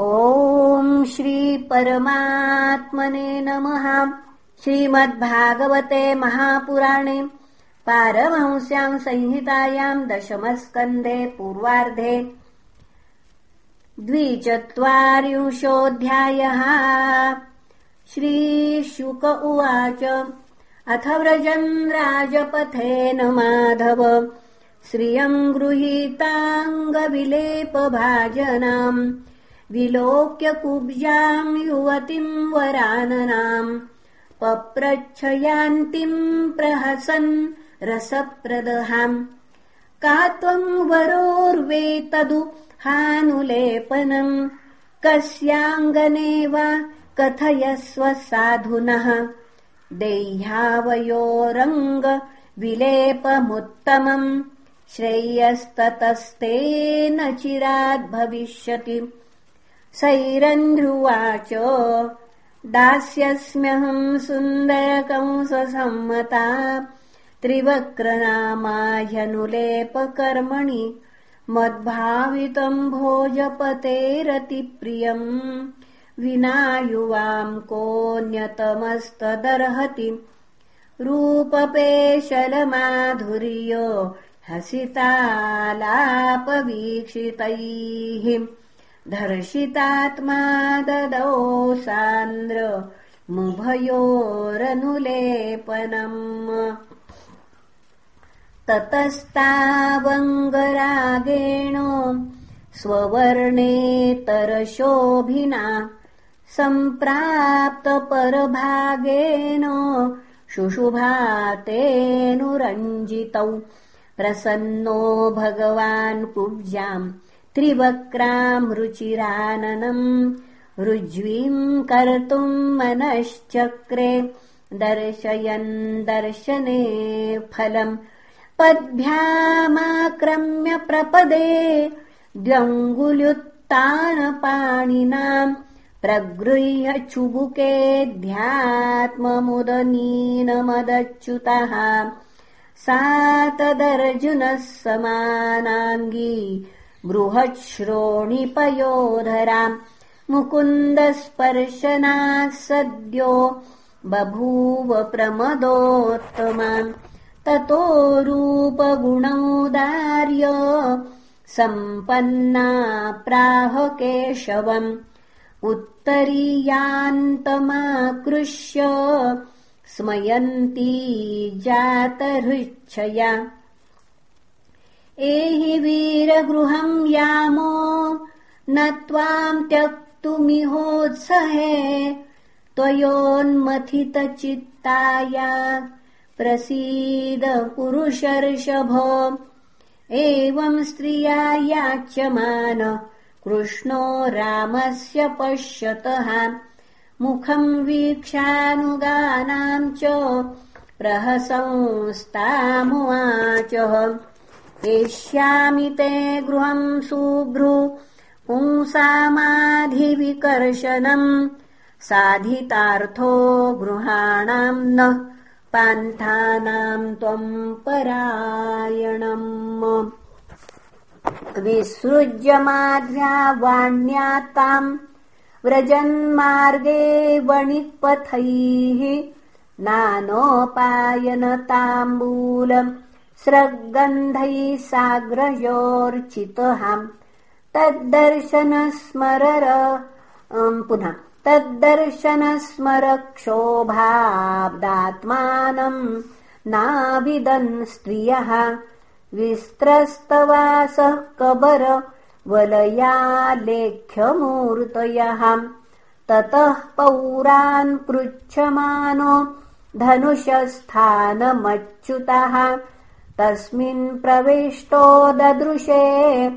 ॐ श्रीपरमात्मने नमः। श्रीमद्भागवते महापुराणे पारमहंस्याम् संहितायाम् दशमस्कन्धे पूर्वार्धे द्विचत्वारिंशोऽध्यायः। श्रीशुक उवाच। अथ व्रजन् राजपथेन माधव। श्रियम् गृहीताङ्गविलेपभाजनाम् विलोक्य कुब्जाम् युवतिम् वराननाम् पप्रच्छयान्तिम् प्रहसन् रसप्रदहाम् का त्वम् वरोर्वेतदु हानुलेपनम् कस्याङ्गने वा कथयस्व साधुनः। देह्यावयोरङ्गविलेपमुत्तमम् श्रेयस्ततस्तेन चिराद्भविष्यति सैरन्ध्रुवाच दास्यस्म्यहम् सुन्दरकंसम्मता त्रिवक्रनामाह्यनुलेपकर्मणि मद्भावितम् भोजपतेरतिप्रियम् विना युवाम् कोऽन्यतमस्तदर्हति। रूपपेशलमाधुर्य हसितालापवीक्षितैः धर्षितात्मा ददौ सान्द्र मुभयोरनुलेपनम्। ततस्तावङ्गरागेण स्ववर्णेतरशोभिना सम्प्राप्तपरभागेन शुशुभातेऽनुरञ्जितौ प्रसन्नो भगवान् कुब्जाम् त्रिवक्राम् ऋज्वीम् कर्तुम् मनश्चक्रे दर्शयन् दर्शने फलम् पद्भ्यामाक्रम्य प्रपदे द्व्यङ्गुल्युत्तानपाणिनाम् प्रगृह्य चुबुकेऽध्यात्ममुदनीनमदच्युतः सा तदर्जुनः समानाङ्गी बृहच्छ्रोणिपयोधराम् मुकुन्दस्पर्शनाः सद्यो बभूव प्रमदोत्तमाम् ततो रूपगुणौदार्य सम्पन्ना प्राह केशवम् उत्तरीयान्तमाकृष्य स्मयन्ती जातहृच्छया एहि वीरगृहम् यामो न त्वाम् त्यक्तुमिहोत्सहे त्वयोन्मथितचित्ताया प्रसीद पुरुषर्षभ। एवम् स्त्रिया याच्यमान कृष्णो रामस्य पश्यतः। मुखम् वीक्षानुगानाम् च प्रहसंस्तामुवाचः एष्यामि ते गृहम् सुभ्रु पुंसामाधिविकर्शनम् साधितार्थो गृहाणाम् नः पान्थानाम् त्वम् परायणम् विसृज्य माध्या वाण्या ताम् व्रजन्मार्गे वणिक्पथैः नानोपायनताम्बूलम् स्रग्गन्धैः साग्रजोर्चितहाम् तद्दर्शनस्मरर पुनः। तद्दर्शनस्मरक्षोभाब्दात्मानम् नाविदन् स्त्रियः। विस्त्रस्तवासः कबर वलयालेख्यमूर्तयः। ततः पौरान् पृच्छमानो धनुषस्थानमच्युतः तस्मिन् प्रविष्टो ददृशे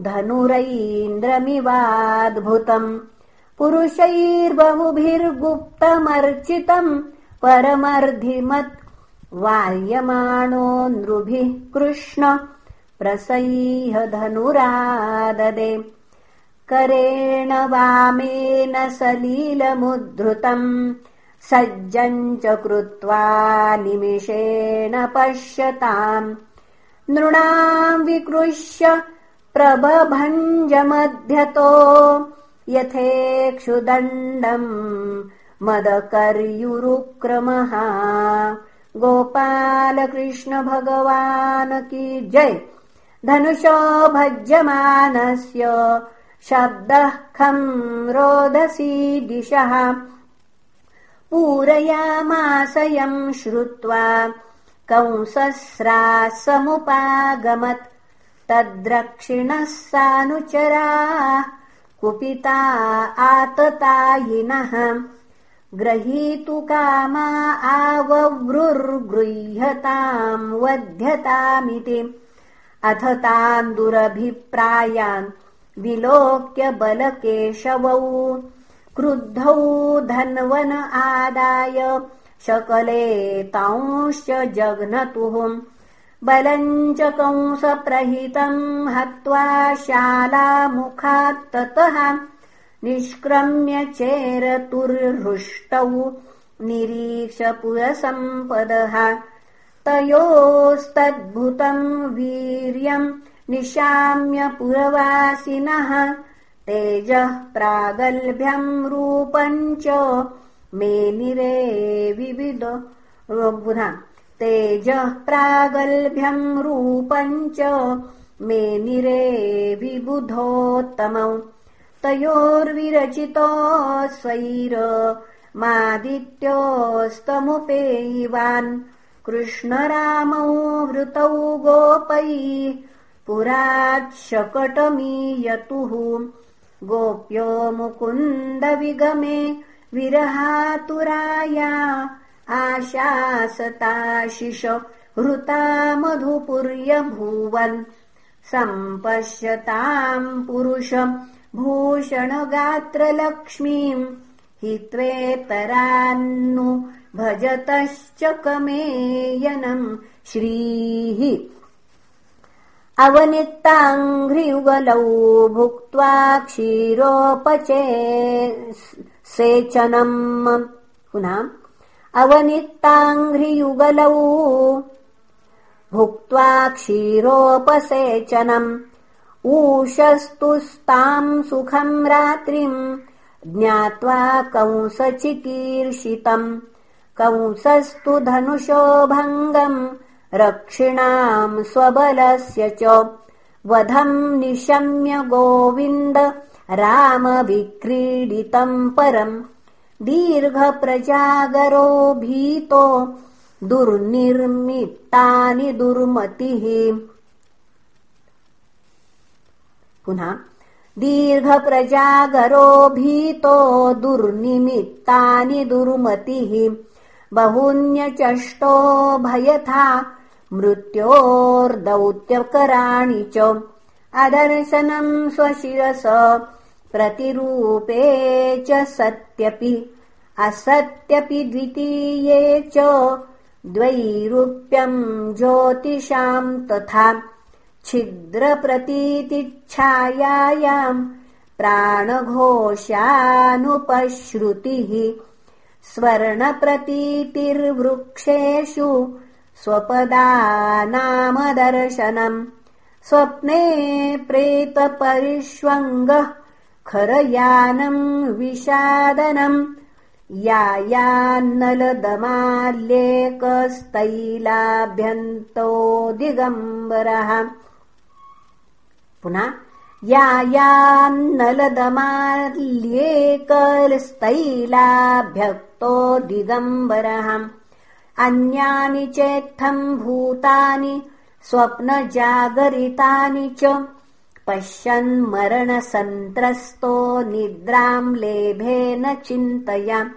धनुरैन्द्रमिवाद्भुतम्। पुरुषैर्बहुभिर्गुप्तमर्चितम् परमर्धिमत् वार्यमाणो नृभिः कृष्ण प्रसह्य धनुराददे। करेण वामेन सलीलमुद्धृतम् सज्जम् च कृत्वा निमिषेण पश्यताम्। नृणाम् विकृष्य प्रबभञ्जमध्यतो यथेक्षुदण्डम् मदकर्युरुक्रमः। गोपालकृष्ण भगवान् की जय। धनुषो भज्यमानस्य शब्दः खम् रोदसी दिशः पूरयामासयम् श्रुत्वा कंसस्रासमुपागमत्। तद्रक्षिणः सानुचराः कुपिता आततायिनः। ग्रहीतु कामा आववृर्गृह्यताम् वध्यतामिति। अथ तान् दुरभिप्रायान् विलोक्य बलकेशवौ क्रुद्धौ धन्वन आदाय। शकले तांश्च जघ्नतुः बलम् च कंसप्रहितम् हत्वा शालामुखात्ततः। निष्क्रम्य चेरतुर्हृष्टौ निरीक्ष पुरसम्पदः तयोस्तद्भुतम् वीर्यम् निशाम्य पुरवासिनः तेजः प्रागल्भ्यम् रूपम् च मेनिरे विविद पुनः तेजः प्रागल्भ्यम् रूपम् च मेनिरे विबुधोत्तमौ। तयोर्विरचितो स्वैर मादित्योस्तमुपेयिवान्। कृष्णरामौ वृतौ गोपैः पुराच्छकटमीयतुः गोप्यो मुकुन्दविगमे विरहातुराया आशासताशिष हृता मधुपुर्यभूवन् सम्पश्यताम् पुरुषम् भूषणगात्रलक्ष्मीम् हि त्वेतरान्नु भजतश्च कमेयनम् श्रीः अवनित्ताङ्घ्रियुगलौ भुक्त्वा क्षीरोपचे सेचनम्। पुनः अवनित्ताङ्घ्रियुगलौ भुक्त्वा क्षीरोपसेचनम्। ऊषस्तुस्ताम् सुखम् रात्रिम् ज्ञात्वा कंसचिकीर्षितम्। कंसस्तु धनुषो भङ्गम् रक्षिणाम् स्वबलस्य च। वधम् निशम्य गोविन्द रामविक्रीडितम् परम्। दीर्घप्रजागरो भीतो दुर्निर्मितानि दुर्मतिः। पुनः दीर्घप्रजागरो भीतो दुर्निमित्तानि दुर्मतिः। बहून्यचष्टो भयथा मृत्योर्दौत्यकराणि च। अदर्शनम् स्वशिरस प्रतिरूपे च सत्यपि असत्यपि द्वितीये च द्वैरूप्यम् ज्योतिषाम् तथा छिद्रप्रतीतिच्छायायाम् प्राणघोषानुपश्रुतिः। स्वर्णप्रतीतिर्वृक्षेषु स्वपदानामदर्शनम्। स्वप्ने प्रेतपरिष्वङ्गः खरयानम् विषादनम् यायान्नलदमाल्येकस्तैलाभ्यन्तो दिगम्बरः। पुनः यायान्नलदमाल्येकस्तैलाभ्यक्तो दिगम्बरः अन्यानि चेत्थम् भूतानि स्वप्नजागरितानि च। पश्यन्मरणसन्त्रस्तो निद्राम् लेभेन चिन्तया।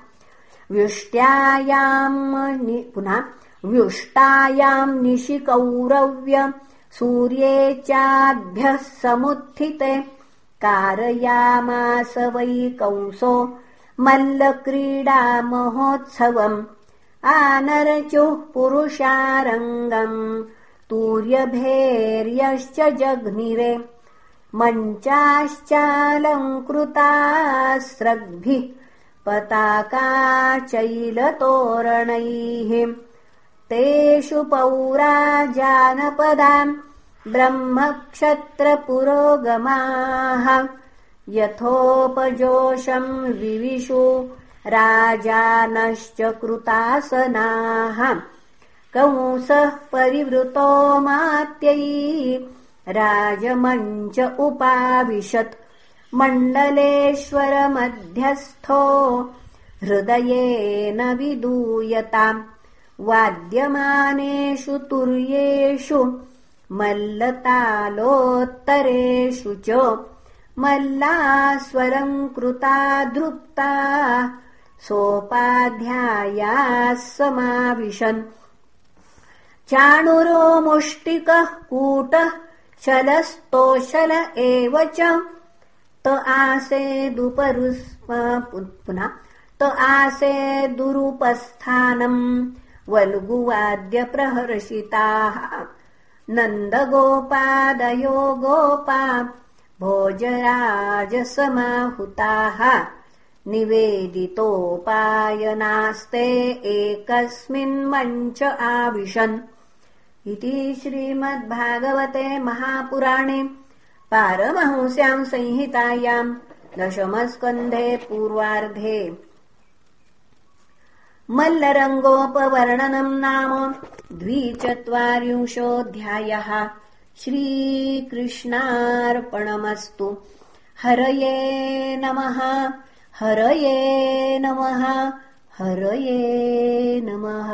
व्युष्ट्यायाम् पुनः व्युष्टायाम् निशिकौरव्य सूर्ये चाभ्यः समुत्थिते। कारयामास वै कंसो मल्लक्रीडामहोत्सवम् आनरचुः पुरुषारङ्गम् तूर्यभेर्यश्च जघ्निरे मञ्चाश्चालङ्कृतास्रग्भिः पताकाचैलतोरणैः तेषु पौराजानपदाम् ब्रह्मक्षत्रपुरोगमाः यथोपजोषम् विविशु राजानश्च कृतासनाः। कंसः परिवृतो मात्यै। राजमञ्च उपाविशत्। मण्डलेश्वरमध्यस्थो। हृदयेन विदूयताम् वाद्यमानेषु तुर्येषु। मल्लतालोत्तरेषु च। मल्लास्वरम् कृता दृप्ता सोपाध्यायाः समाविशन् चाणुरो मुष्टिकः कूटः चलस्तोशल एव च। त पुनः। त आसेदुरुपस्थानम्। वल्गुवाद्यप्रहर्षिताः। नन्दगोपादयो गोपा भोजराजसमाहुताः निवेदितोपायनास्ते एकस्मिन्मञ्च आविशन्। इति श्रीमद्भागवते महापुराणे पारमहंस्याम् संहितायाम् दशमस्कन्धे पूर्वार्धे। मल्लरङ्गोपवर्णनम् नाम द्विचत्वारिंशोऽध्यायः। श्रीकृष्णार्पणमस्तु। हरये नमः हरये नमः हरये नमः